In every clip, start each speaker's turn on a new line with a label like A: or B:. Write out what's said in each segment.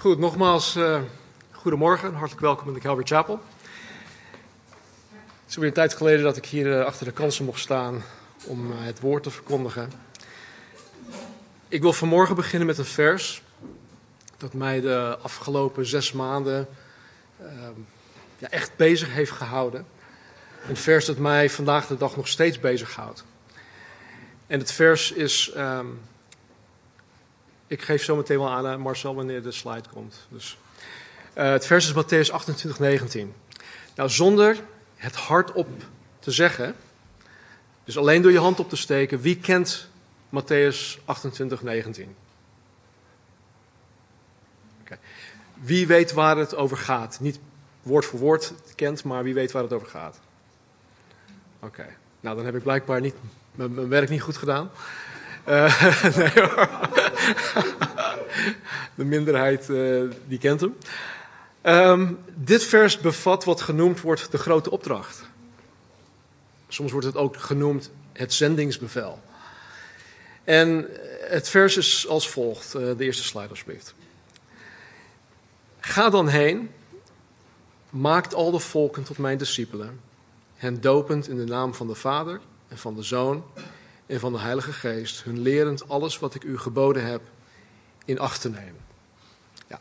A: Goed, nogmaals, uh, goedemorgen. Hartelijk welkom in de Calvary Chapel. Het is weer een tijd geleden dat ik hier uh, achter de kansen mocht staan om uh, het woord te verkondigen. Ik wil vanmorgen beginnen met een vers dat mij de afgelopen zes maanden ja, echt bezig heeft gehouden. Een vers dat mij vandaag de dag nog steeds bezighoudt. En het vers is um, ik geef zo meteen wel aan aan Marcel wanneer de slide komt. Dus, uh, het vers is Matthäus 28, 19. Nou, zonder het hardop te zeggen, dus alleen door je hand op te steken, wie kent Matthäus 28, 19? Okay. Wie weet waar het over gaat? Niet woord voor woord kent, maar wie weet waar het over gaat? Oké, nou dan heb ik blijkbaar niet, mijn werk niet goed gedaan. Uh, nee hoor. De minderheid uh, die kent hem. Um, dit vers bevat wat genoemd wordt de grote opdracht. Soms wordt het ook genoemd het zendingsbevel. En het vers is als volgt. Uh, de eerste slide alsjeblieft. Ga dan heen, maakt al de volken tot mijn discipelen, hen dopend in de naam van de Vader en van de Zoon en van de Heilige Geest, hun lerend alles wat ik u geboden heb in acht te nemen. Ja.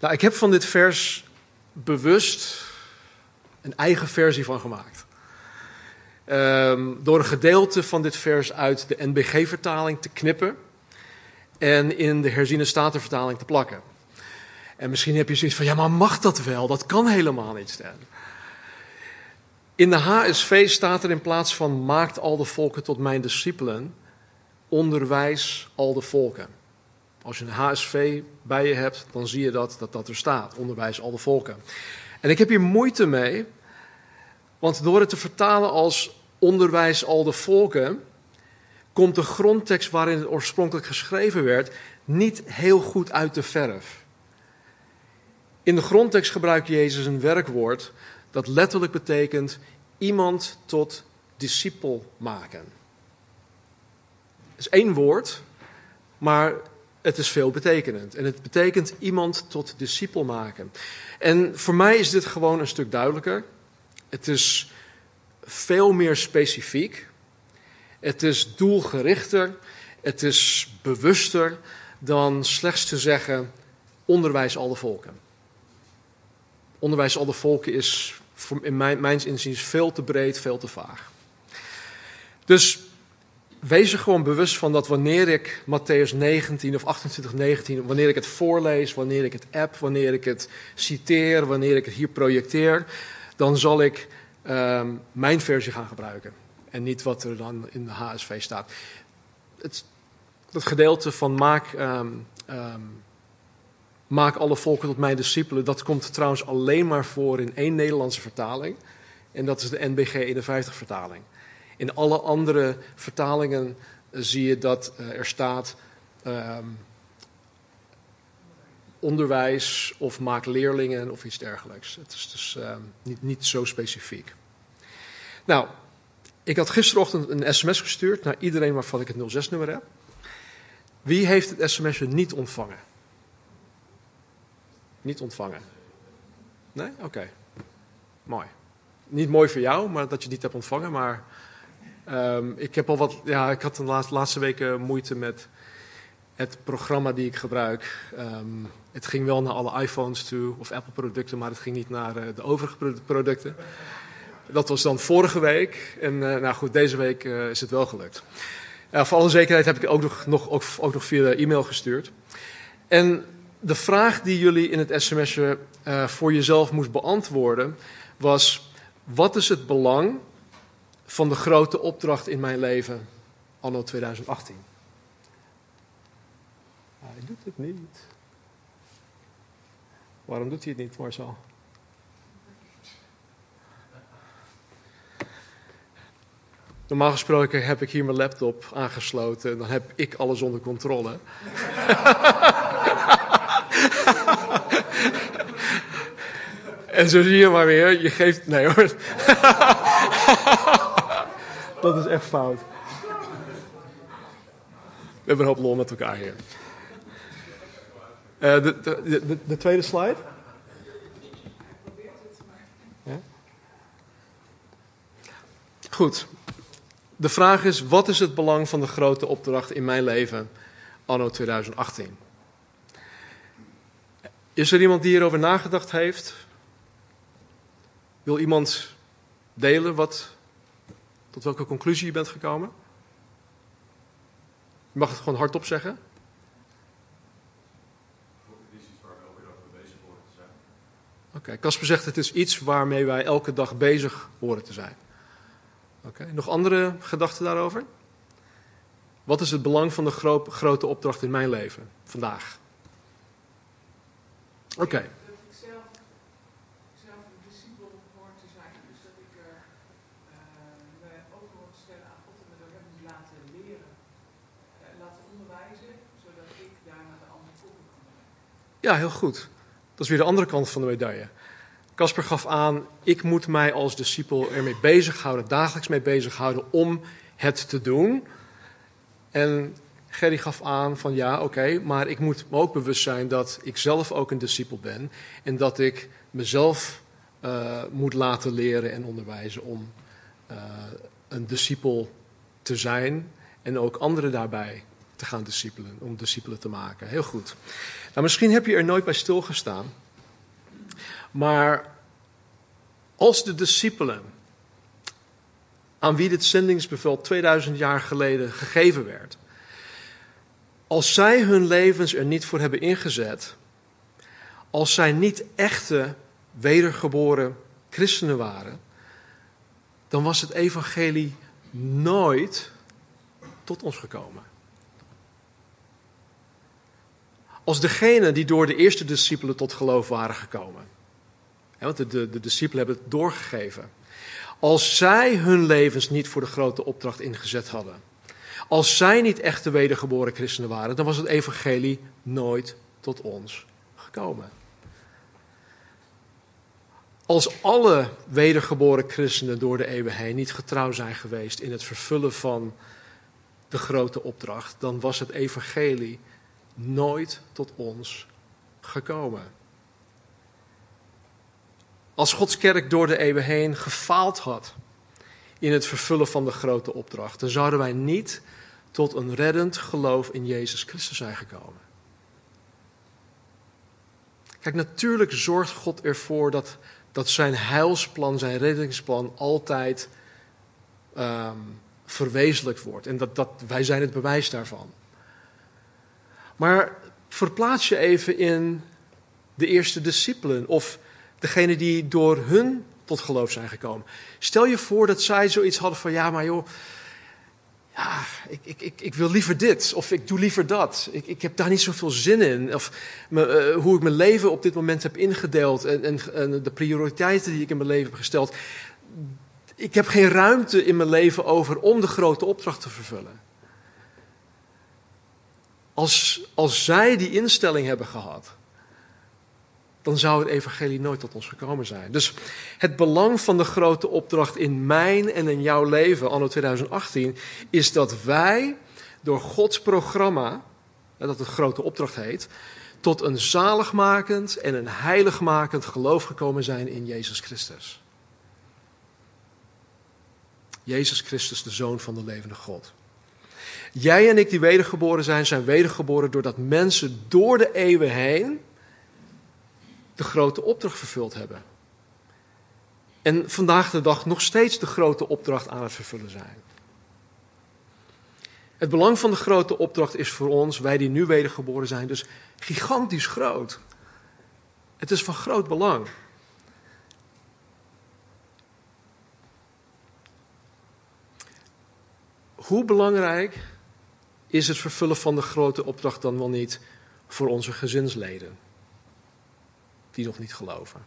A: Nou, ik heb van dit vers bewust een eigen versie van gemaakt. Um, door een gedeelte van dit vers uit de NBG-vertaling te knippen en in de herziene statenvertaling te plakken. En misschien heb je zoiets van, ja, maar mag dat wel? Dat kan helemaal niet, Stan. In de HSV staat er in plaats van maakt al de volken tot mijn discipelen, onderwijs al de volken. Als je een HSV bij je hebt, dan zie je dat, dat er staat, onderwijs al de volken. En ik heb hier moeite mee, want door het te vertalen als onderwijs al de volken, komt de grondtekst waarin het oorspronkelijk geschreven werd niet heel goed uit de verf. In de grondtekst gebruikt Jezus een werkwoord dat letterlijk betekent iemand tot discipel maken. Het is één woord, maar het is veelbetekenend. En het betekent iemand tot discipel maken. En voor mij is dit gewoon een stuk duidelijker. Het is veel meer specifiek. Het is doelgerichter. Het is bewuster dan slechts te zeggen onderwijs alle volken. Onderwijs alle volken is in mijn, mijns inziens veel te breed, veel te vaag. Dus wees er gewoon bewust van dat wanneer ik Matthäus 19 of 28, 19, wanneer ik het voorlees, wanneer ik het app, wanneer ik het citeer, wanneer ik het hier projecteer, dan zal ik um, mijn versie gaan gebruiken. En niet wat er dan in de HSV staat. Het, dat gedeelte van maak, um, um, maak alle volken tot mijn discipelen, dat komt trouwens alleen maar voor in één Nederlandse vertaling. En dat is de NBG 51 vertaling. In alle andere vertalingen zie je dat uh, er staat um, onderwijs of maak leerlingen of iets dergelijks. Het is dus uh, niet, niet zo specifiek. Nou, ik had gisterochtend een sms gestuurd naar iedereen waarvan ik het 06-nummer heb. Wie heeft het sms'je niet ontvangen? Niet ontvangen. Nee? Oké. Mooi. Niet mooi voor jou, maar dat je niet hebt ontvangen, maar Um, ik heb al wat, ja, ik had de laatste, laatste weken moeite met het programma die ik gebruik. Um, het ging wel naar alle iPhones toe of Apple producten, maar het ging niet naar uh, de overige producten. Dat was dan vorige week. En uh, nou goed, deze week uh, is het wel gelukt. voor alle zekerheid heb ik ook nog, nog, ook, nog via e-mail gestuurd. En de vraag die jullie in het sms'je voor jezelf moest beantwoorden was: wat is het belang van de grote opdracht in mijn leven anno 2018. Hij doet het niet. Waarom doet hij het niet, Marcel? Normaal gesproken heb ik hier mijn laptop aangesloten en dan heb ik alles onder controle. en zo zie je maar weer, je geeft. Nee hoor. Dat is echt fout. We hebben een hoop lol met elkaar hier. Uh, de, de, de, de, tweede slide. Ja? Goed. De vraag is: wat is het belang van de grote opdracht in mijn leven anno 2018? Is er iemand die hierover nagedacht heeft? Wil iemand delen wat, tot welke conclusie je bent gekomen? Je mag het gewoon hardop zeggen. Oké, okay, Casper zegt het is iets waarmee wij elke dag bezig horen te zijn. Oké, nog andere gedachten daarover? Wat is het belang van de gro grote opdracht in mijn leven vandaag? Oké. Okay.
B: Dat ik zelf, zelf een discipel hoor te zijn. Dus dat ik uh, me open moet stellen aan God en door hem moet laten leren, uh, laten onderwijzen, zodat ik daarna de andere kant kan.
A: Ja, heel goed. Dat is weer de andere kant van de medaille. Casper gaf aan, ik moet mij als discipel ermee bezighouden, dagelijks mee bezighouden om het te doen. En Gerry gaf aan van ja, oké, maar ik moet me ook bewust zijn dat ik zelf ook een discipel ben. En dat ik mezelf uh, moet laten leren en onderwijzen om uh, een discipel te zijn. En ook anderen daarbij te gaan discipelen, om discipelen te maken. Heel goed. Nou, misschien heb je er nooit bij stilgestaan. Maar als de discipelen aan wie dit zendingsbevel 2000 jaar geleden gegeven werd, als zij hun levens er niet voor hebben ingezet, als zij niet echte wedergeboren christenen waren, dan was het evangelie nooit tot ons gekomen. Als degene die door de eerste discipelen tot geloof waren gekomen. want de, de, de discipelen hebben het doorgegeven. Als zij hun levens niet voor de grote opdracht ingezet hadden als zij niet echte wedergeboren christenen waren, dan was het evangelie nooit tot ons gekomen. Als alle wedergeboren christenen door de eeuwen heen niet getrouw zijn geweest in het vervullen van de grote opdracht, dan was het evangelie nooit tot ons gekomen. Als Gods kerk door de eeuwen heen gefaald had in het vervullen van de grote opdracht, dan zouden wij niet tot een reddend geloof in Jezus Christus zijn gekomen. Kijk, natuurlijk zorgt God ervoor dat, dat zijn heilsplan, zijn reddingsplan altijd um, wordt. En dat, dat, wij zijn het bewijs daarvan. Maar verplaats je even in de eerste discipelen of degene die door hun tot geloof zijn gekomen. Stel je voor dat zij zoiets hadden van, ja maar joh, ja, ik, ik, ik, ik, wil liever dit of ik doe liever dat. Ik, ik heb daar niet zoveel zin in. Of me, uh, hoe ik mijn leven op dit moment heb ingedeeld en, en, en, de prioriteiten die ik in mijn leven heb gesteld. Ik heb geen ruimte in mijn leven over om de grote opdracht te vervullen. Als, als zij die instelling hebben gehad, dan zou het evangelie nooit tot ons gekomen zijn. Dus het belang van de grote opdracht in mijn en in jouw leven, anno 2018, is dat wij door Gods programma, dat het grote opdracht heet, tot een zaligmakend en een heiligmakend geloof gekomen zijn in Jezus Christus. Jezus Christus, de Zoon van de levende God. Jij en ik die wedergeboren zijn, zijn wedergeboren doordat mensen door de eeuwen heen de grote opdracht vervuld hebben. En vandaag de dag nog steeds de grote opdracht aan het vervullen zijn. Het belang van de grote opdracht is voor ons, wij die nu wedergeboren zijn, dus gigantisch groot. Het is van groot belang. Hoe belangrijk is het vervullen van de grote opdracht dan wel niet voor onze gezinsleden? Die nog niet geloven.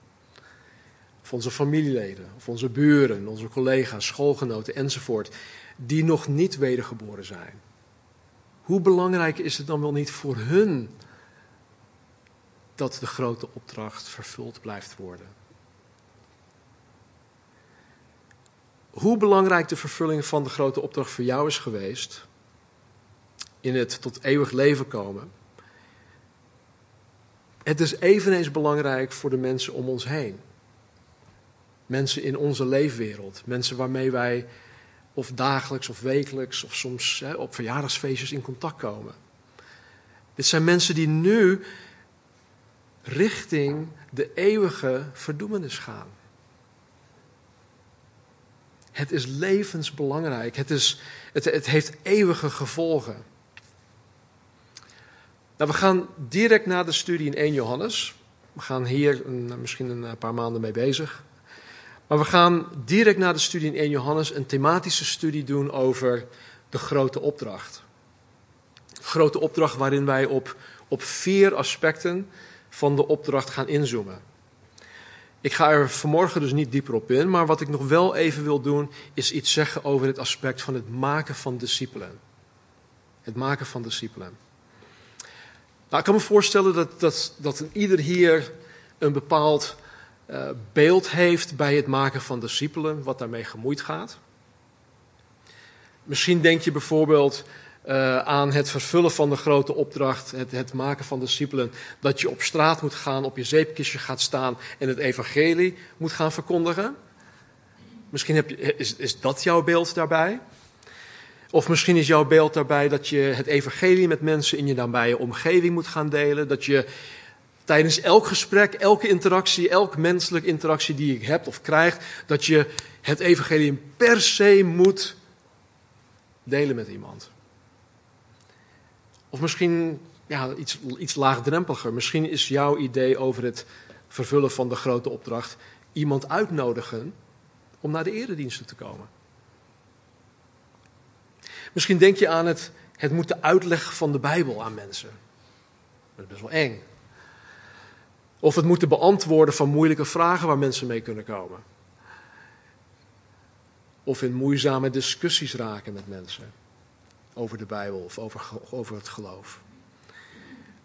A: Of onze familieleden, of onze buren, onze collega's, schoolgenoten enzovoort, die nog niet wedergeboren zijn. Hoe belangrijk is het dan wel niet voor hun dat de grote opdracht vervuld blijft worden? Hoe belangrijk de vervulling van de grote opdracht voor jou is geweest in het tot eeuwig leven komen, Het is eveneens belangrijk voor de mensen om ons heen. Mensen in onze leefwereld. Mensen waarmee wij of dagelijks of wekelijks of soms hè, op verjaardagsfeestjes in contact komen. Dit zijn mensen die nu richting de eeuwige verdoemenis gaan. Het is levensbelangrijk. Het, is, het, het heeft eeuwige gevolgen. Nou, we gaan direct na de studie in 1 Johannes. We gaan hier een, misschien een paar maanden mee bezig. Maar we gaan direct na de studie in 1 Johannes een thematische studie doen over de grote opdracht. Grote opdracht waarin wij op, op vier aspecten van de opdracht gaan inzoomen. Ik ga er vanmorgen dus niet dieper op in, maar wat ik nog wel even wil doen, is iets zeggen over het aspect van het maken van discipelen. Het maken van discipelen. Nou, ik kan me voorstellen dat, dat, dat ieder hier een bepaald uh, beeld heeft bij het maken van discipelen, wat daarmee gemoeid gaat. Misschien denk je bijvoorbeeld uh, aan het vervullen van de grote opdracht, het, het, maken van discipelen, dat je op straat moet gaan, op je zeepkistje gaat staan en het evangelie moet gaan verkondigen. Misschien heb je, is, is dat jouw beeld daarbij? Of misschien is jouw beeld daarbij dat je het evangelie met mensen in je nabije omgeving moet gaan delen, dat je tijdens elk gesprek, elke interactie, elke menselijke interactie die je hebt of krijgt, dat je het evangelie per se moet delen met iemand. Of misschien ja, iets, iets laagdrempeliger. Misschien is jouw idee over het vervullen van de grote opdracht iemand uitnodigen om naar de erediensten te komen. Misschien denk je aan het, het moeten uitleggen van de Bijbel aan mensen. Dat is best wel eng. Of het moeten beantwoorden van moeilijke vragen waar mensen mee kunnen komen. Of in moeizame discussies raken met mensen over de Bijbel of over, over het geloof.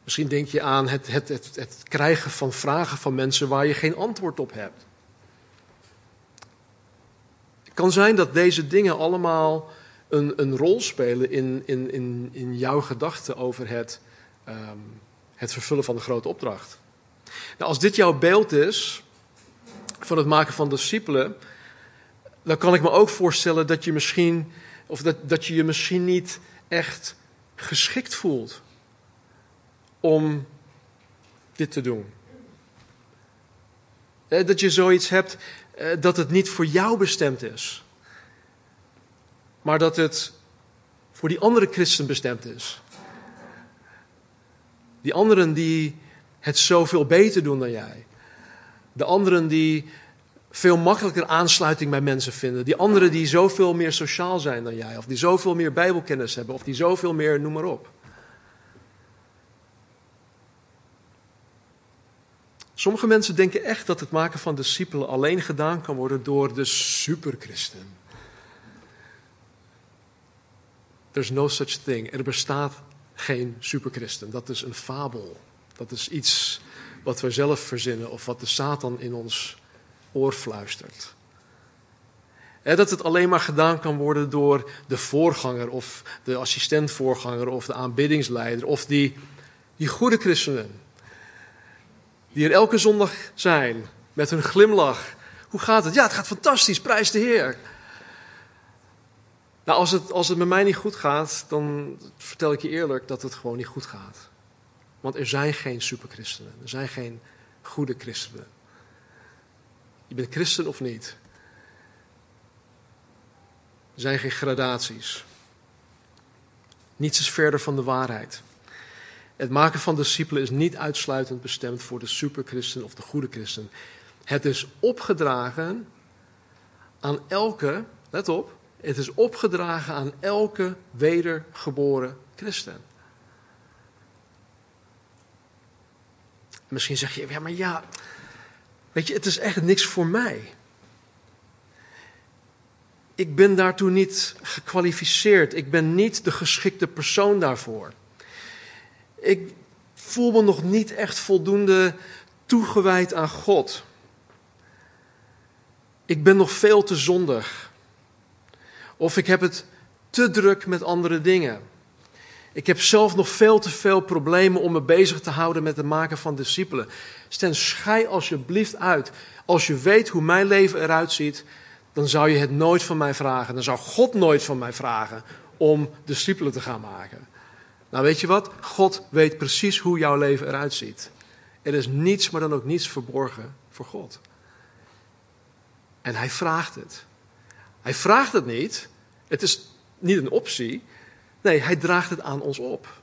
A: Misschien denk je aan het, het, het, het krijgen van vragen van mensen waar je geen antwoord op hebt. Het kan zijn dat deze dingen allemaal een, een rol spelen in, in, in, in jouw gedachten over het, um, het vervullen van de grote opdracht. Nou, als dit jouw beeld is van het maken van discipelen, dan kan ik me ook voorstellen dat je misschien, of dat, dat je je misschien niet echt geschikt voelt om dit te doen. Dat je zoiets hebt eh, dat het niet voor jou bestemd is, maar dat het voor die andere christen bestemd is. Die anderen die het zoveel beter doen dan jij. De anderen die veel makkelijker aansluiting bij mensen vinden. Die anderen die zoveel meer sociaal zijn dan jij. Of die zoveel meer bijbelkennis hebben. Of die zoveel meer, noem maar op. Sommige mensen denken echt dat het maken van discipelen alleen gedaan kan worden door de superchristen. There's no such thing. Er bestaat geen superchristen. Dat is een fabel. Dat is iets wat we zelf verzinnen of wat de Satan in ons oor fluistert. dat het alleen maar gedaan kan worden door de voorganger of de assistentvoorganger of de aanbiddingsleider of die, die goede christenen. Die er elke zondag zijn met hun glimlach. Hoe gaat het? Ja, het gaat fantastisch, prijs de Heer. Nou, als het, als het met mij niet goed gaat, dan vertel ik je eerlijk dat het gewoon niet goed gaat. Want er zijn geen superchristenen. Er zijn geen goede christenen. Je bent christen of niet. Er zijn geen gradaties. Niets is verder van de waarheid. Het maken van discipelen is niet uitsluitend bestemd voor de superchristen of de goede christen. Het is opgedragen aan elke, let op, het is opgedragen aan elke wedergeboren christen. Misschien zeg je, ja, maar ja, weet je, het is echt niks voor mij. Ik ben daartoe niet gekwalificeerd. Ik ben niet de geschikte persoon daarvoor. Ik voel me nog niet echt voldoende toegewijd aan God. Ik ben nog veel te zondig. Of ik heb het te druk met andere dingen. Ik heb zelf nog veel te veel problemen om me bezig te houden met het maken van discipelen. Stan, schei alsjeblieft uit. Als je weet hoe mijn leven eruit ziet, dan zou je het nooit van mij vragen. Dan zou God nooit van mij vragen om discipelen te gaan maken. Nou, weet je wat? God weet precies hoe jouw leven eruit ziet. Er is niets, maar dan ook niets verborgen voor God. En hij vraagt het. Hij vraagt het niet. Het is niet een optie. Nee, hij draagt het aan ons op.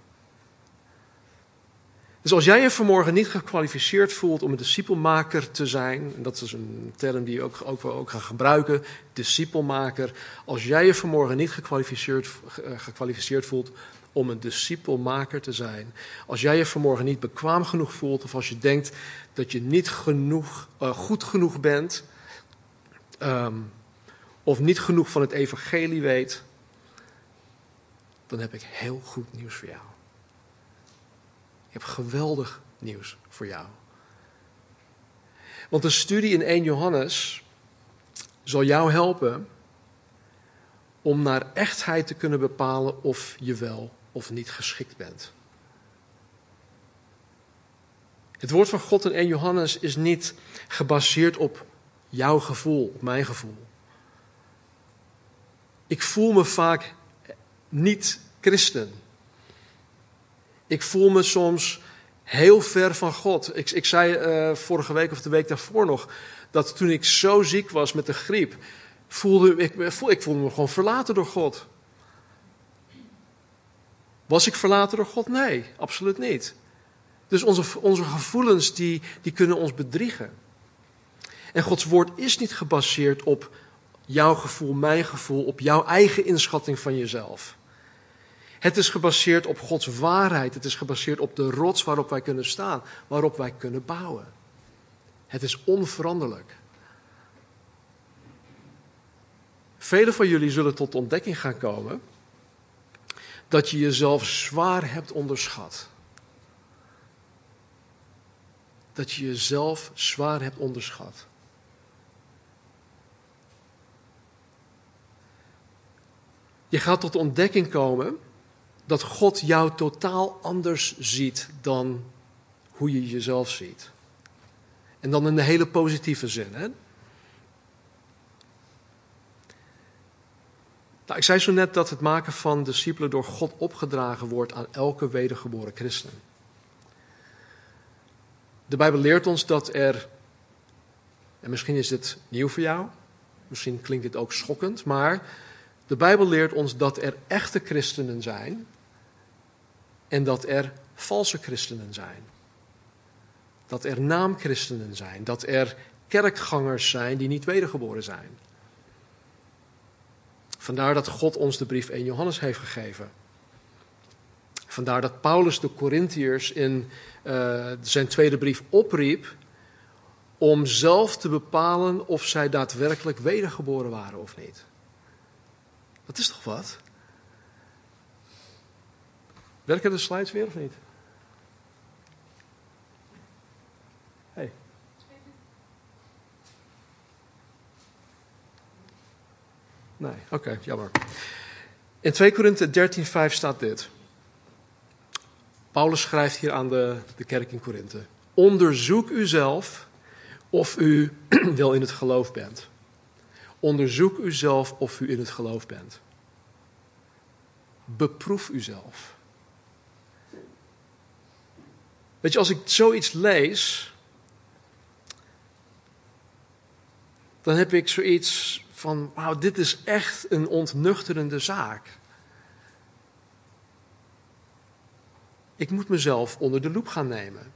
A: Dus als jij je vanmorgen niet gekwalificeerd voelt om een discipelmaker te zijn, en dat is een term die ook, ook, ook gaan gebruiken, discipelmaker. Als jij je vanmorgen niet gekwalificeerd, eh, gekwalificeerd voelt om een discipelmaker te zijn, als jij je vanmorgen niet bekwaam genoeg voelt, of als je denkt dat je niet genoeg, uh, goed genoeg bent, um, of niet genoeg van het evangelie weet, dan heb ik heel goed nieuws voor jou. Ik heb geweldig nieuws voor jou. Want een studie in 1 Johannes zal jou helpen om naar echtheid te kunnen bepalen of je wel of niet geschikt bent. Het woord van God in 1 Johannes is niet gebaseerd op jouw gevoel, op mijn gevoel. Ik voel me vaak niet christen. Ik voel me soms heel ver van God. Ik, ik zei uh, vorige week of de week daarvoor nog dat toen ik zo ziek was met de griep, voelde ik, ik voelde me gewoon verlaten door God. Was ik verlaten door God? Nee, absoluut niet. Dus onze, onze gevoelens die, die kunnen ons bedriegen. En Gods woord is niet gebaseerd op jouw gevoel, mijn gevoel, op jouw eigen inschatting van jezelf. Het is gebaseerd op Gods waarheid. Het is gebaseerd op de rots waarop wij kunnen staan, waarop wij kunnen bouwen. Het is onveranderlijk. Velen van jullie zullen tot ontdekking gaan komen dat je jezelf zwaar hebt onderschat. Dat je jezelf zwaar hebt onderschat. Je gaat tot de ontdekking komen dat God jou totaal anders ziet dan hoe je jezelf ziet. En dan in de hele positieve zin. Hè? Nou, ik zei zo net dat het maken van discipelen door God opgedragen wordt aan elke wedergeboren christen. De Bijbel leert ons dat er, en misschien is dit nieuw voor jou, misschien klinkt dit ook schokkend, maar de Bijbel leert ons dat er echte christenen zijn en dat er valse christenen zijn. Dat er naamchristenen zijn, dat er kerkgangers zijn die niet wedergeboren zijn. Vandaar dat God ons de brief 1 Johannes heeft gegeven. Vandaar dat Paulus de Corinthiërs in uh, zijn tweede brief opriep om zelf te bepalen of zij daadwerkelijk wedergeboren waren of niet. Dat is toch wat? Werken de slides weer of niet? Hey. Nee, oké, jammer. In 2 Korinthe 13:5 staat dit. Paulus schrijft hier aan de, de kerk in Korinthe. Onderzoek uzelf of u wel in het geloof bent. Onderzoek uzelf of u in het geloof bent. Beproef uzelf. Weet je, als ik zoiets lees, dan heb ik zoiets van, wauw, dit is echt een ontnuchterende zaak. Ik moet mezelf onder de loep gaan nemen.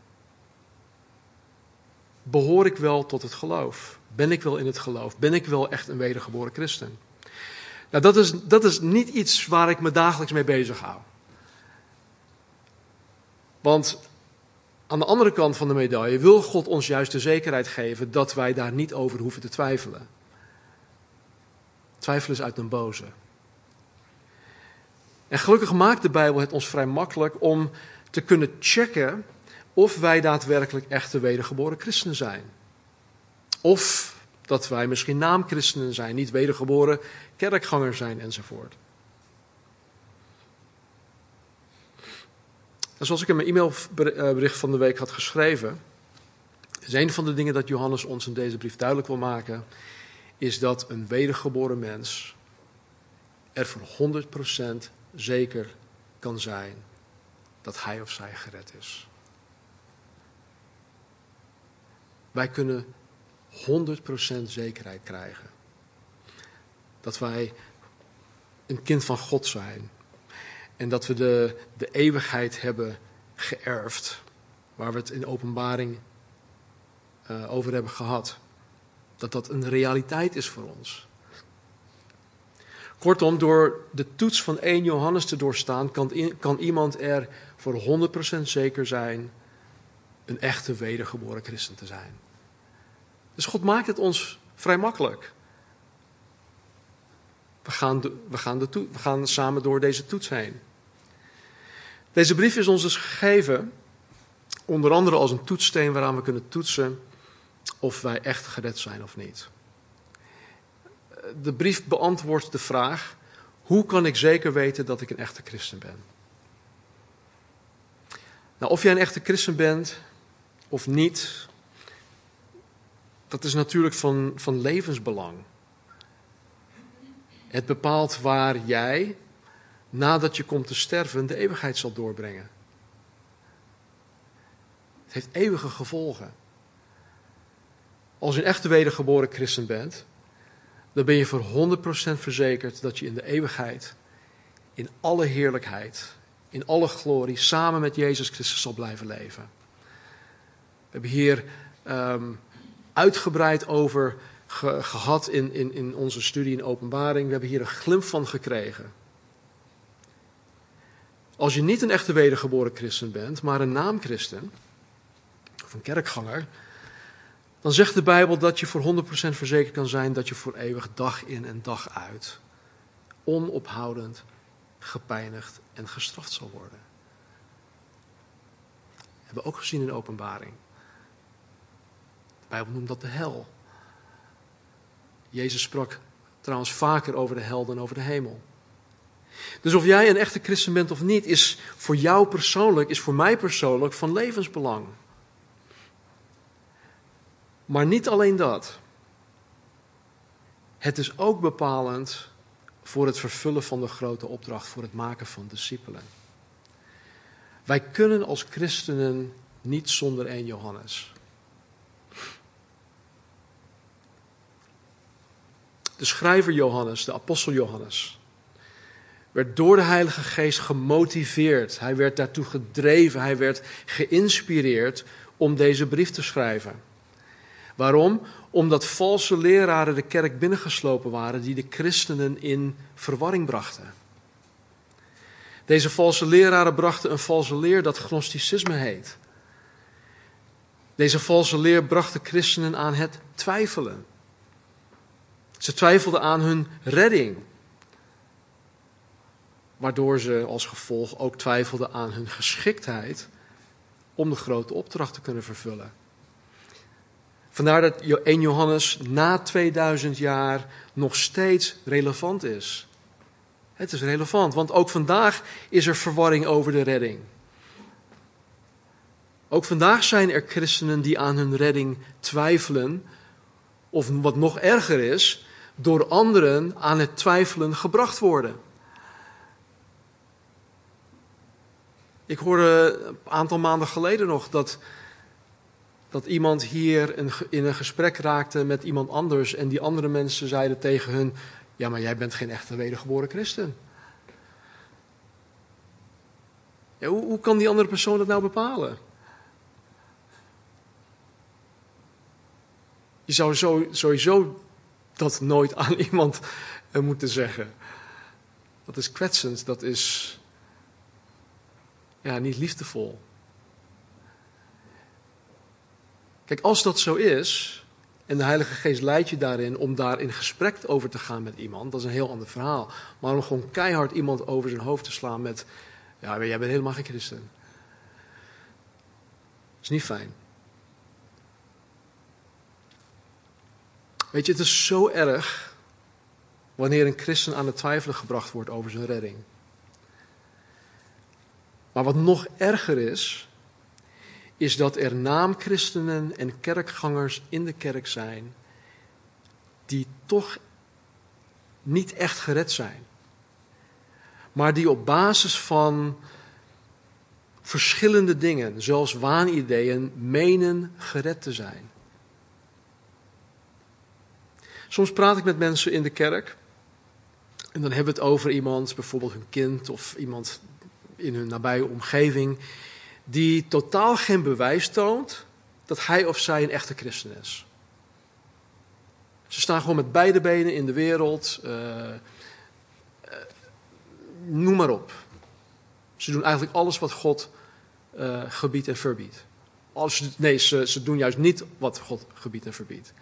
A: Behoor ik wel tot het geloof? Ben ik wel in het geloof? Ben ik wel echt een wedergeboren christen? Nou, dat is, dat is niet iets waar ik me dagelijks mee bezig hou. Want aan de andere kant van de medaille wil God ons juist de zekerheid geven dat wij daar niet over hoeven te twijfelen. Twijfel is uit een boze. En gelukkig maakt de Bijbel het ons vrij makkelijk om te kunnen checken of wij daadwerkelijk echte wedergeboren christenen zijn. Of dat wij misschien naamchristenen zijn, niet wedergeboren kerkgangers zijn enzovoort. En zoals ik in mijn e-mailbericht van de week had geschreven, is een van de dingen dat Johannes ons in deze brief duidelijk wil maken, is dat een wedergeboren mens er voor 100% zeker kan zijn dat hij of zij gered is. Wij kunnen 100% zekerheid krijgen dat wij een kind van God zijn en dat we de, de eeuwigheid hebben geërfd, waar we het in openbaring uh, over hebben gehad. Dat dat een realiteit is voor ons. Kortom, door de toets van 1 Johannes te doorstaan, kan, kan iemand er voor 100% zeker zijn een echte wedergeboren christen te zijn. Dus God maakt het ons vrij makkelijk. We gaan, we, gaan we gaan samen door deze toets heen. Deze brief is ons dus gegeven, onder andere als een toetssteen waaraan we kunnen toetsen of wij echt gered zijn of niet. De brief beantwoordt de vraag: hoe kan ik zeker weten dat ik een echte christen ben? Nou, of jij een echte christen bent of niet, dat is natuurlijk van, van levensbelang. Het bepaalt waar jij, nadat je komt te sterven, de eeuwigheid zal doorbrengen. Het heeft eeuwige gevolgen. Als je een echte wedergeboren christen bent, dan ben je voor 100% verzekerd dat je in de eeuwigheid, in alle heerlijkheid, in alle glorie, samen met Jezus Christus zal blijven leven. We hebben hier um, uitgebreid over gehad in, in, in onze studie in openbaring. We hebben hier een glimp van gekregen. Als je niet een echte wedergeboren christen bent, maar een naamchristen, of een kerkganger, dan zegt de Bijbel dat je voor 100% verzekerd kan zijn dat je voor eeuwig dag in en dag uit onophoudend gepijnigd en gestraft zal worden. Dat hebben we ook gezien in openbaring. Bijbel noemt dat de hel. Jezus sprak trouwens vaker over de hel dan over de hemel. Dus of jij een echte christen bent of niet, is voor jou persoonlijk, is voor mij persoonlijk van levensbelang. Maar niet alleen dat. Het is ook bepalend voor het vervullen van de grote opdracht, voor het maken van discipelen. Wij kunnen als christenen niet zonder één Johannes. De schrijver Johannes, de apostel Johannes, werd door de Heilige Geest gemotiveerd. Hij werd daartoe gedreven, hij werd geïnspireerd om deze brief te schrijven. Waarom? Omdat valse leraren de kerk binnengeslopen waren die de christenen in verwarring brachten. Deze valse leraren brachten een valse leer dat gnosticisme heet. Deze valse leer bracht de christenen aan het twijfelen. Ze twijfelden aan hun redding, waardoor ze als gevolg ook twijfelden aan hun geschiktheid om de grote opdracht te kunnen vervullen. Vandaar dat 1 Johannes na 2000 jaar nog steeds relevant is. Het is relevant, want ook vandaag is er verwarring over de redding. Ook vandaag zijn er christenen die aan hun redding twijfelen, of wat nog erger is, door anderen aan het twijfelen gebracht worden. Ik hoorde een aantal maanden geleden nog dat dat iemand hier in een gesprek raakte met iemand anders en die andere mensen zeiden tegen hun: Ja, maar jij bent geen echte wedergeboren christen. Ja, hoe, hoe kan die andere persoon dat nou bepalen? Je zou zo, sowieso dat nooit aan iemand eh, moeten zeggen. Dat is kwetsend, dat is ja, niet liefdevol. Kijk, als dat zo is, en de Heilige Geest leidt je daarin om daar in gesprek over te gaan met iemand, dat is een heel ander verhaal. Maar om gewoon keihard iemand over zijn hoofd te slaan met, ja, jij bent helemaal geen christen. Dat is niet fijn. Weet je, het is zo erg wanneer een christen aan het twijfelen gebracht wordt over zijn redding. Maar wat nog erger is, is dat er naamchristenen en kerkgangers in de kerk zijn die toch niet echt gered zijn. Maar die op basis van verschillende dingen, zoals waanideeën, menen gered te zijn. Soms praat ik met mensen in de kerk en dan hebben we het over iemand, bijvoorbeeld hun kind of iemand in hun nabije omgeving, die totaal geen bewijs toont dat hij of zij een echte christen is. Ze staan gewoon met beide benen in de wereld, uh, uh, noem maar op. Ze doen eigenlijk alles wat God uh, gebiedt en verbiedt. Als, nee, ze, ze doen juist niet wat God gebiedt en verbiedt.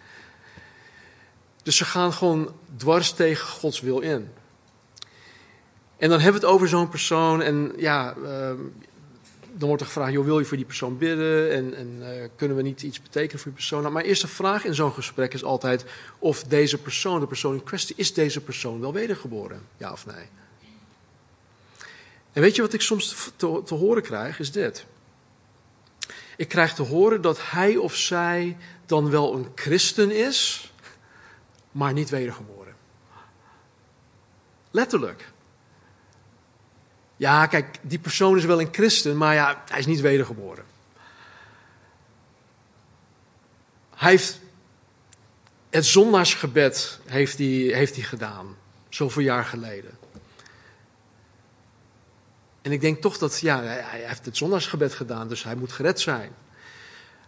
A: Dus ze gaan gewoon dwars tegen Gods wil in. En dan hebben we het over zo'n persoon en ja, uh, dan wordt er gevraagd, joh, wil je voor die persoon bidden en, en uh, kunnen we niet iets betekenen voor die persoon? Nou, mijn eerste vraag in zo'n gesprek is altijd of deze persoon, de persoon in kwestie, is deze persoon wel wedergeboren? Ja of nee? En weet je wat ik soms te, te horen krijg, is dit. Ik krijg te horen dat hij of zij dan wel een christen is, maar niet wedergeboren. Letterlijk. Ja, kijk, die persoon is wel een christen, maar ja, hij is niet wedergeboren. Hij heeft het zondaarsgebed heeft hij, heeft hij gedaan, zoveel jaar geleden. En ik denk toch dat, ja, hij heeft het zondaarsgebed gedaan, dus hij moet gered zijn.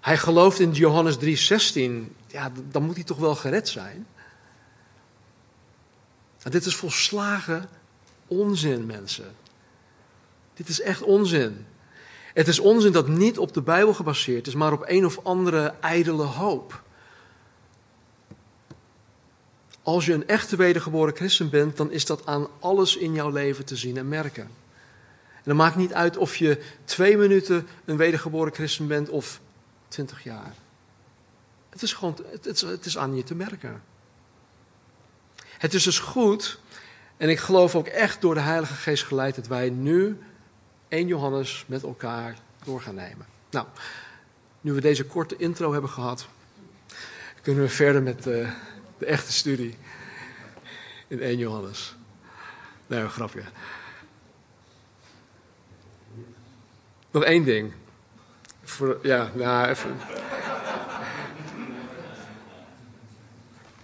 A: Hij gelooft in Johannes 3:16, ja, dan moet hij toch wel gered zijn. Dit is volslagen onzin, mensen. Dit is echt onzin. Het is onzin dat niet op de Bijbel gebaseerd is, maar op een of andere ijdele hoop. Als je een echte wedergeboren christen bent, dan is dat aan alles in jouw leven te zien en merken. En dan maakt niet uit of je twee minuten een wedergeboren christen bent of twintig jaar. Het is gewoon, het het is aan je te merken. Het is dus goed, en ik geloof ook echt door de Heilige Geest geleid, dat wij nu 1 Johannes met elkaar door gaan nemen. Nou, nu we deze korte intro hebben gehad, kunnen we verder met de, de echte studie in 1 Johannes. Nee, een grapje. Nog één ding. Voor, ja, nou, even.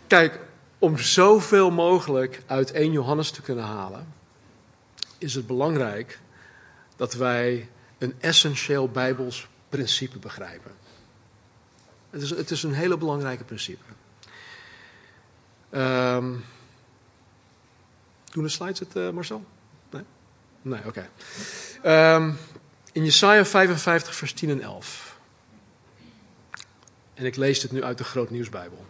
A: Kijk, om zoveel mogelijk uit 1 Johannes te kunnen halen, is het belangrijk dat wij een essentieel Bijbels principe begrijpen. Het is, het is een hele belangrijke principe. Um, doen de slides het, uh, Marcel? Nee? Nee, oké. Um, in Jesaja 55, vers 10 en 11. En ik lees dit nu uit de Groot Nieuwsbijbel.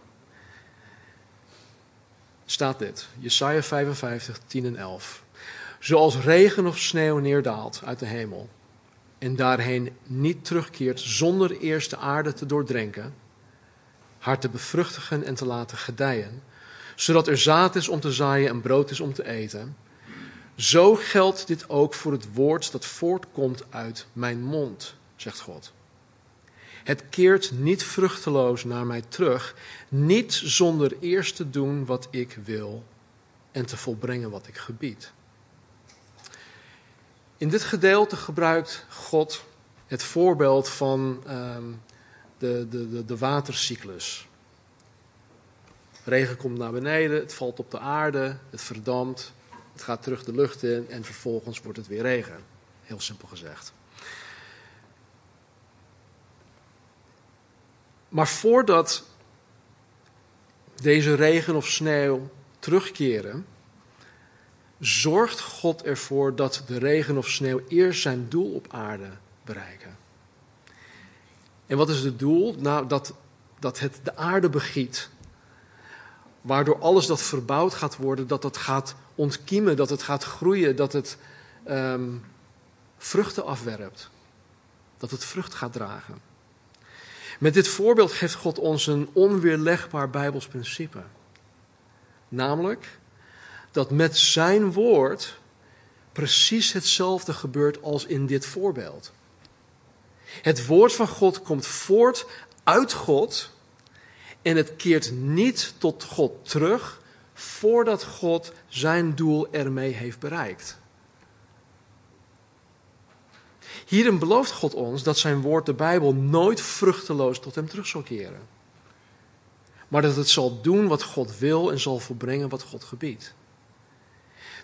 A: Staat dit. Jesaja 55, 10 en 11. Zoals regen of sneeuw neerdaalt uit de hemel en daarheen niet terugkeert zonder eerst de aarde te doordrenken, haar te bevruchtigen en te laten gedijen, zodat er zaad is om te zaaien en brood is om te eten. Zo geldt dit ook voor het woord dat voortkomt uit mijn mond, zegt God. Het keert niet vruchteloos naar mij terug, niet zonder eerst te doen wat ik wil en te volbrengen wat ik gebied. In dit gedeelte gebruikt God het voorbeeld van um, de, de, de, de watercyclus. Regen komt naar beneden, het valt op de aarde, het verdampt, het gaat terug de lucht in en vervolgens wordt het weer regen. Heel simpel gezegd. Maar voordat deze regen of sneeuw terugkeren, zorgt God ervoor dat de regen of sneeuw eerst zijn doel op aarde bereiken. En wat is het doel? Nou, dat, dat het de aarde begiet. Waardoor alles dat verbouwd gaat worden, dat dat gaat ontkiemen, dat het gaat groeien, dat het um, vruchten afwerpt. Dat het vrucht gaat dragen. Met dit voorbeeld geeft God ons een onweerlegbaar Bijbels principe. Namelijk dat met zijn woord precies hetzelfde gebeurt als in dit voorbeeld. Het woord van God komt voort uit God en het keert niet tot God terug voordat God zijn doel ermee heeft bereikt. Hierin belooft God ons dat zijn woord, de Bijbel, nooit vruchteloos tot hem terug zal keren. Maar dat het zal doen wat God wil en zal volbrengen wat God gebiedt.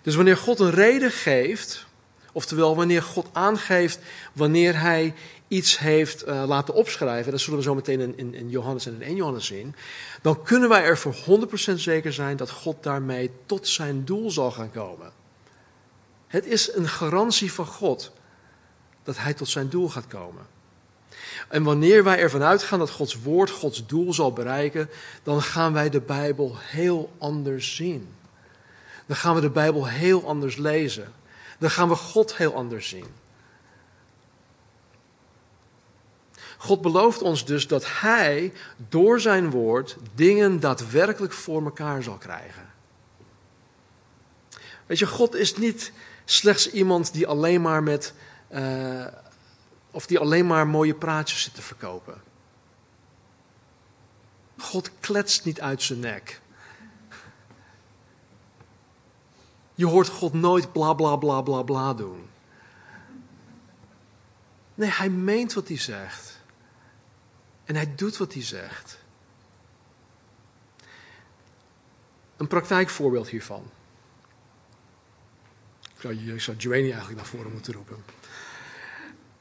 A: Dus wanneer God een reden geeft, oftewel wanneer God aangeeft wanneer hij iets heeft uh, laten opschrijven, dat zullen we zo meteen in, in, in, Johannes en in 1 Johannes zien, dan kunnen wij er voor 100% zeker zijn dat God daarmee tot zijn doel zal gaan komen. Het is een garantie van God dat hij tot zijn doel gaat komen. En wanneer wij ervan uitgaan dat Gods woord Gods doel zal bereiken, dan gaan wij de Bijbel heel anders zien. Dan gaan we de Bijbel heel anders lezen. Dan gaan we God heel anders zien. God belooft ons dus dat Hij door zijn woord dingen daadwerkelijk voor elkaar zal krijgen. Weet je, God is niet slechts iemand die alleen maar met. Uh, of die alleen maar mooie praatjes zit te verkopen. God kletst niet uit zijn nek. Je hoort God nooit bla bla bla bla bla doen. Nee, hij meent wat hij zegt. En hij doet wat hij zegt. Een praktijkvoorbeeld hiervan. Ik zou, ik zou Joanie eigenlijk naar voren moeten roepen.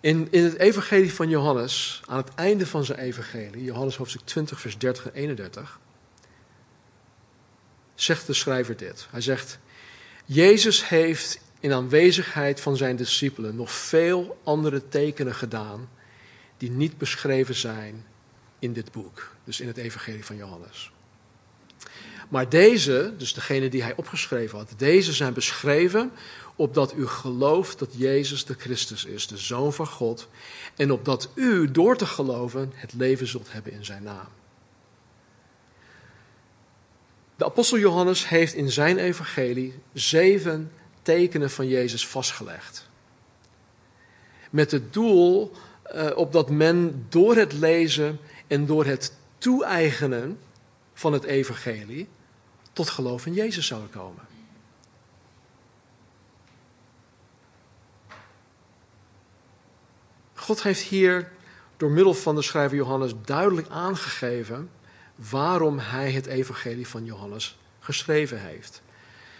A: In, het evangelie van Johannes, aan het einde van zijn evangelie, Johannes hoofdstuk 20, vers 30 en 31, zegt de schrijver dit. Hij zegt, Jezus heeft in aanwezigheid van zijn discipelen nog veel andere tekenen gedaan die niet beschreven zijn in dit boek, dus in het evangelie van Johannes. Maar deze, dus degene die hij opgeschreven had, deze zijn beschreven opdat u gelooft dat Jezus de Christus is, de Zoon van God, en opdat u door te geloven het leven zult hebben in zijn naam. De apostel Johannes heeft in zijn evangelie zeven tekenen van Jezus vastgelegd. Met het doel uh, opdat men door het lezen en door het toe-eigenen van het evangelie tot geloof in Jezus zou komen. God heeft hier door middel van de schrijver Johannes duidelijk aangegeven waarom hij het evangelie van Johannes geschreven heeft.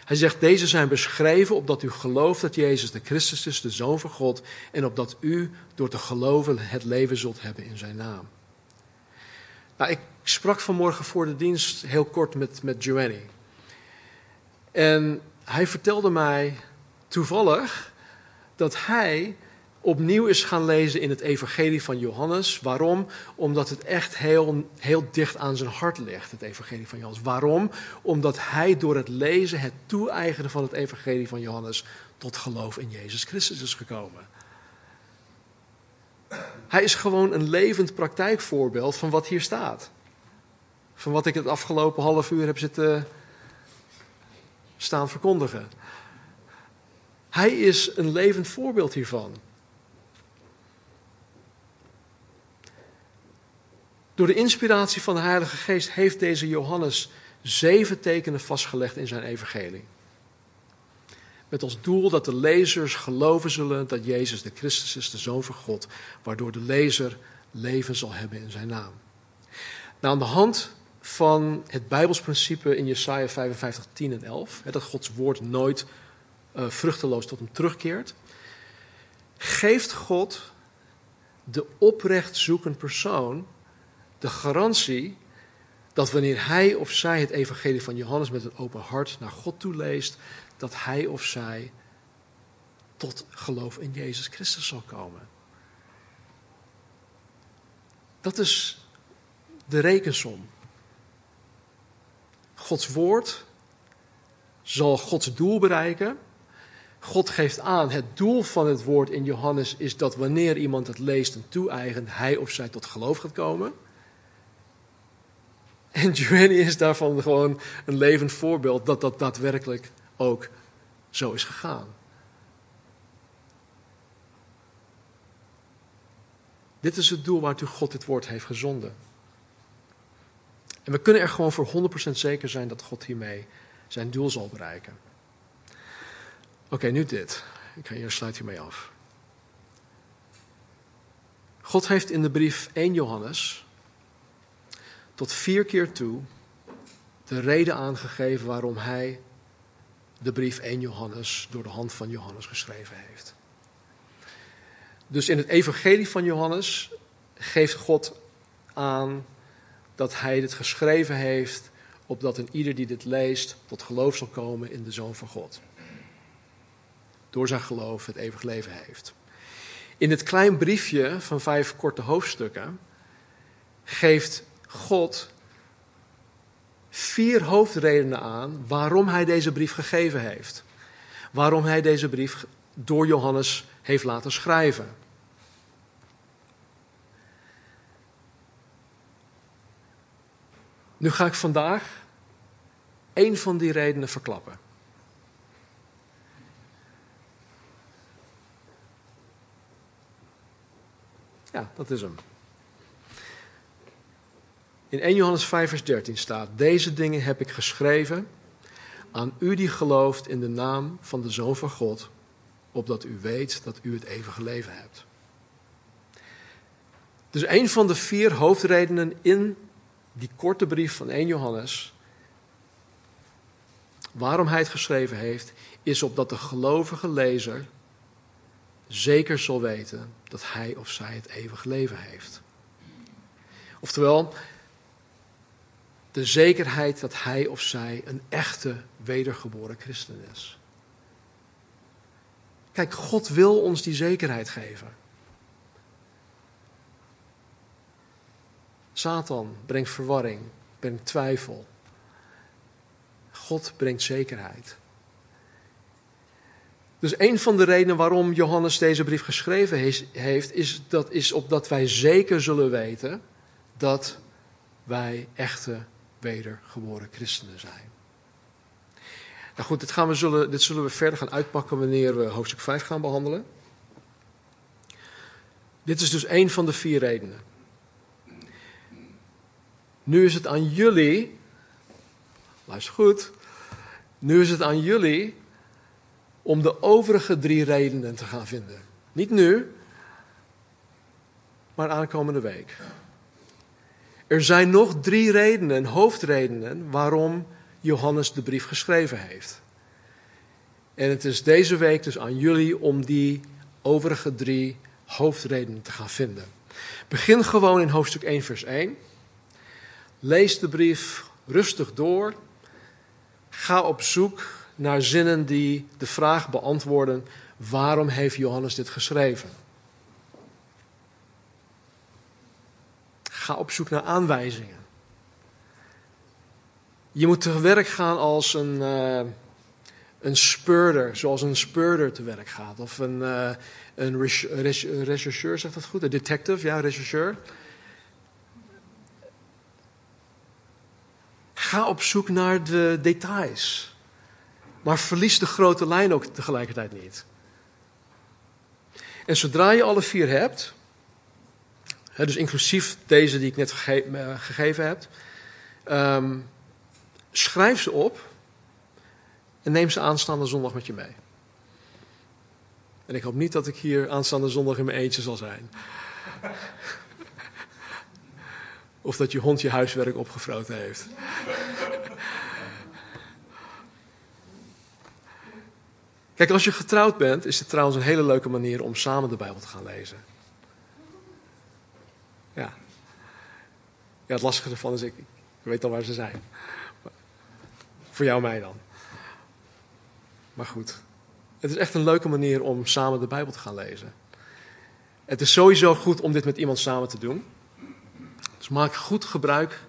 A: Hij zegt, deze zijn beschreven opdat u gelooft dat Jezus de Christus is, de Zoon van God, en opdat u door te geloven het leven zult hebben in zijn naam. Nou, ik sprak vanmorgen voor de dienst heel kort met, met Giovanni. En hij vertelde mij toevallig dat hij opnieuw is gaan lezen in het Evangelie van Johannes. Waarom? Omdat het echt heel, heel dicht aan zijn hart ligt, het Evangelie van Johannes. Waarom? Omdat hij door het lezen, het toe-eigenen van het Evangelie van Johannes, tot geloof in Jezus Christus is gekomen. Hij is gewoon een levend praktijkvoorbeeld van wat hier staat. Van wat ik het afgelopen half uur heb zitten staan verkondigen. Hij is een levend voorbeeld hiervan. Door de inspiratie van de Heilige Geest heeft deze Johannes zeven tekenen vastgelegd in zijn evangelie. Met als doel dat de lezers geloven zullen dat Jezus de Christus is, de Zoon van God, waardoor de lezer leven zal hebben in zijn naam. Nou, aan de hand van het Bijbelsprincipe in Jesaja 55, 10 en 11, dat Gods woord nooit uh, vruchteloos tot hem terugkeert, geeft God de oprecht zoekend persoon de garantie dat wanneer hij of zij het evangelie van Johannes met een open hart naar God toe leest, dat hij of zij tot geloof in Jezus Christus zal komen. Dat is de rekensom. Gods woord zal Gods doel bereiken. God geeft aan, het doel van het woord in Johannes is dat wanneer iemand het leest en toe-eigent, hij of zij tot geloof gaat komen. En Joanny is daarvan gewoon een levend voorbeeld dat dat daadwerkelijk ook zo is gegaan. Dit is het doel waartoe God dit woord heeft gezonden. En we kunnen er gewoon voor 100% zeker zijn dat God hiermee zijn doel zal bereiken. Oké, nu dit. Ik hier sluit hiermee af. God heeft in de brief 1 Johannes tot vier keer toe de reden aangegeven waarom hij de brief 1 Johannes door de hand van Johannes geschreven heeft. Dus in het evangelie van Johannes geeft God aan dat hij dit geschreven heeft, opdat een ieder die dit leest tot geloof zal komen in de Zoon van God. Door zijn geloof het eeuwig leven heeft. In het klein briefje van vijf korte hoofdstukken geeft God vier hoofdredenen aan waarom hij deze brief gegeven heeft. Waarom hij deze brief door Johannes heeft laten schrijven. Nu ga ik vandaag één van die redenen verklappen. Ja, dat is hem. In 1 Johannes 5, vers 13 staat: Deze dingen heb ik geschreven aan u die gelooft in de naam van de Zoon van God, opdat u weet dat u het eeuwige leven hebt. Dus een van de vier hoofdredenen in die korte brief van 1 Johannes, waarom hij het geschreven heeft, is opdat de gelovige lezer zeker zal weten dat hij of zij het eeuwig leven heeft. Oftewel, de zekerheid dat hij of zij een echte wedergeboren christen is. Kijk, God wil ons die zekerheid geven. Satan brengt verwarring, brengt twijfel. God brengt zekerheid. Dus een van de redenen waarom Johannes deze brief geschreven heeft, is, dat is opdat wij zeker zullen weten dat wij echte wedergeboren christenen zijn. Nou goed, dit, gaan we zullen, dit zullen we verder gaan uitpakken wanneer we hoofdstuk 5 gaan behandelen. Dit is dus een van de vier redenen. Nu is het aan jullie, luister goed, nu is het aan jullie om de overige drie redenen te gaan vinden. Niet nu, maar aankomende week. Er zijn nog drie redenen, hoofdredenen, waarom Johannes de brief geschreven heeft. En het is deze week dus aan jullie om die overige drie hoofdredenen te gaan vinden. Begin gewoon in hoofdstuk 1, vers 1. Lees de brief rustig door. Ga op zoek naar zinnen die de vraag beantwoorden: waarom heeft Johannes dit geschreven? Ga op zoek naar aanwijzingen. Je moet te werk gaan als een, uh, een speurder, zoals een speurder te werk gaat. Of een, uh, een rechercheur, zegt dat goed? Een detective, ja, rechercheur. Ga op zoek naar de details. Maar verlies de grote lijn ook tegelijkertijd niet. En zodra je alle vier hebt, dus inclusief deze die ik net eh, gegeven heb, ehm, schrijf ze op en neem ze aanstaande zondag met je mee. En ik hoop niet dat ik hier aanstaande zondag in mijn eentje zal zijn. Of dat je hond je huiswerk opgefroten heeft. Kijk, als je getrouwd bent, is het trouwens een hele leuke manier om samen de Bijbel te gaan lezen. Ja. Ja, het lastige ervan is, ik, ik weet al waar ze zijn. Voor jou mij dan. Maar goed. Het is echt een leuke manier om samen de Bijbel te gaan lezen. Het is sowieso goed om dit met iemand samen te doen. Dus maak goed gebruik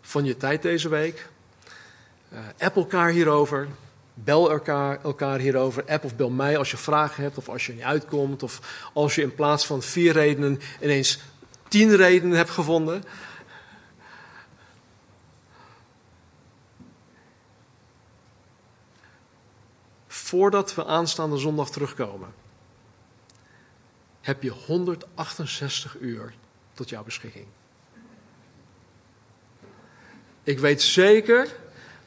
A: van je tijd deze week. Uh, app elkaar hierover. Bel elkaar, elkaar hierover. App of bel mij als je vragen hebt of als je niet uitkomt. Of als je in plaats van vier redenen ineens tien redenen hebt gevonden. Voordat we aanstaande zondag terugkomen, heb je 168 uur tot jouw beschikking. Ik weet zeker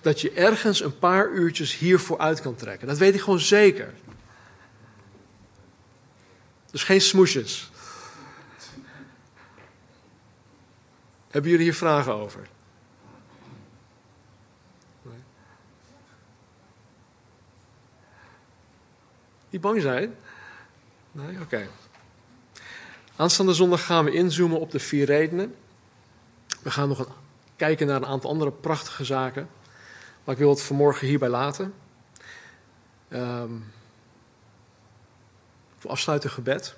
A: dat je ergens een paar uurtjes hiervoor uit kan trekken. Dat weet ik gewoon zeker. Dus geen smoesjes. Hebben jullie hier vragen over? Nee. Niet bang zijn? Nee? Oké. Aanstaande zondag gaan we inzoomen op de vier redenen. We gaan nog kijken naar een aantal andere prachtige zaken. Maar ik wil het vanmorgen hierbij laten. Um, voor afsluiten gebed.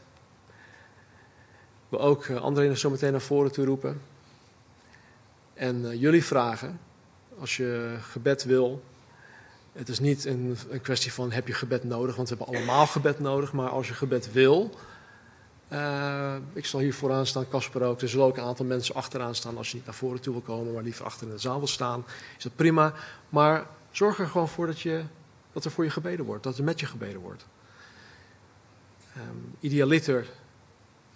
A: Wil ook uh, André zo meteen naar voren toe roepen. En uh, jullie vragen, als je gebed wil. Het is niet een, kwestie van heb je gebed nodig, want we hebben allemaal gebed nodig. Maar als je gebed wil, uh, ik zal hier vooraan staan, Casper ook. Er zullen ook een aantal mensen achteraan staan als je niet naar voren toe wil komen, maar liever achter in de zaal wil staan. Is dat prima. Maar zorg er gewoon voor dat, je, dat er voor je gebeden wordt, dat er met je gebeden wordt. Um, idealiter,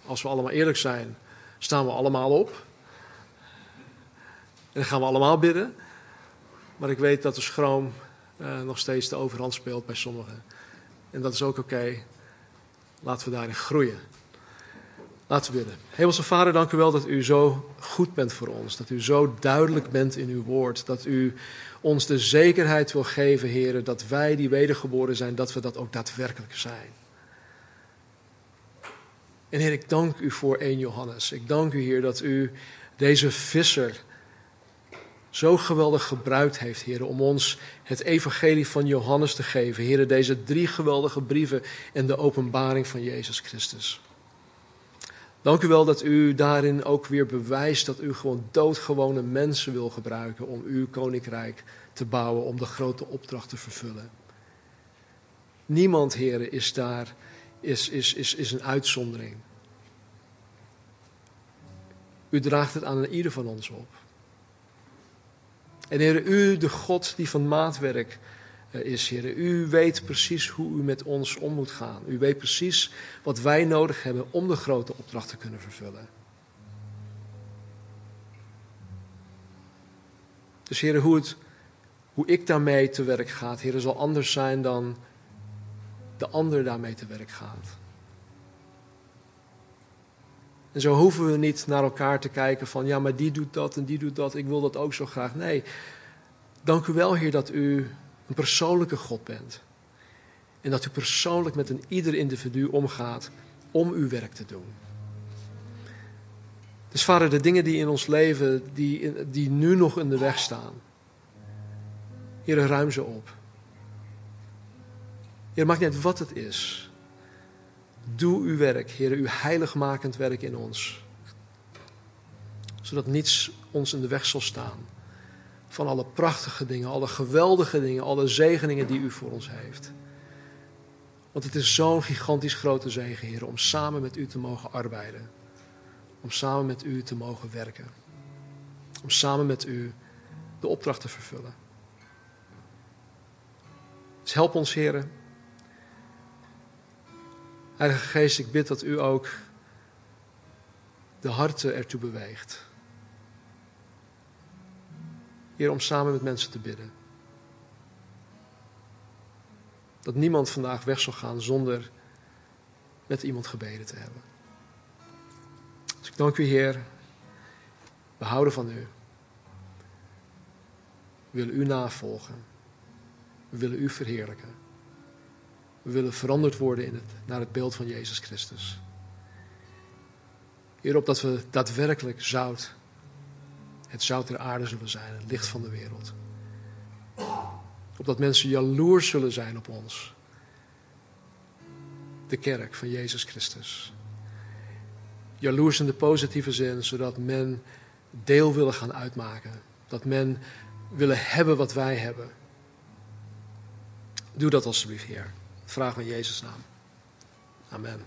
A: als we allemaal eerlijk zijn, staan we allemaal op. Dan gaan we allemaal bidden. Maar ik weet dat de schroom uh, nog steeds de overhand speelt bij sommigen. En dat is ook oké. Laten we daarin groeien. Laten we bidden. Hemelse Vader, dank u wel dat u zo goed bent voor ons. Dat u zo duidelijk bent in uw woord. Dat u ons de zekerheid wil geven, heren, dat wij die wedergeboren zijn, dat we dat ook daadwerkelijk zijn. En Heer, ik dank u voor 1 Johannes. Ik dank u, Heer, dat u deze visser zo geweldig gebruikt heeft, Heer, om ons het evangelie van Johannes te geven. Heer, deze drie geweldige brieven en de openbaring van Jezus Christus. Dank u wel dat u daarin ook weer bewijst dat u gewoon doodgewone mensen wil gebruiken om uw koninkrijk te bouwen, om de grote opdracht te vervullen. Niemand, heren, is daar, is, is, is, is een uitzondering. U draagt het aan ieder van ons op. En heren, u, de God die van maatwerk eh, is, Heer. U weet precies hoe u met ons om moet gaan. U weet precies wat wij nodig hebben om de grote opdracht te kunnen vervullen. Dus Heer, hoe, het, hoe ik daarmee te werk ga, Heer, zal anders zijn dan de ander daarmee te werk gaat. En zo hoeven we niet naar elkaar te kijken van, ja, maar die doet dat en die doet dat, ik wil dat ook zo graag. Nee, dank u wel, Heer, dat u een persoonlijke God bent. En dat u persoonlijk met een ieder individu omgaat om uw werk te doen. Dus vader, de dingen die in ons leven, die, die nu nog in de weg staan. Heer, ruim ze op. Heer, maakt niet wat het is. Doe uw werk, Heer, uw heiligmakend werk in ons. Zodat niets ons in de weg zal staan van alle prachtige dingen, alle geweldige dingen, alle zegeningen die u voor ons heeft. Want het is zo'n gigantisch grote zegen, Heer, om samen met u te mogen arbeiden. Om samen met u te mogen werken. Om samen met u de opdracht te vervullen. Dus help ons, Heer. Heilige Geest, ik bid dat u ook de harten ertoe beweegt Heer, om samen met mensen te bidden. Dat niemand vandaag weg zal gaan zonder met iemand gebeden te hebben. Dus ik dank u, Heer. We houden van u. We willen u navolgen. We willen u verheerlijken. We willen veranderd worden in het, naar het beeld van Jezus Christus. Heer, opdat we daadwerkelijk zout het zout der aarde zullen zijn, het licht van de wereld. Opdat mensen jaloers zullen zijn op ons. De kerk van Jezus Christus. Jaloers in de positieve zin, zodat men deel willen gaan uitmaken. Dat men willen hebben wat wij hebben. Doe dat alsjeblieft, Heer. Vraag in Jezus' naam. Amen.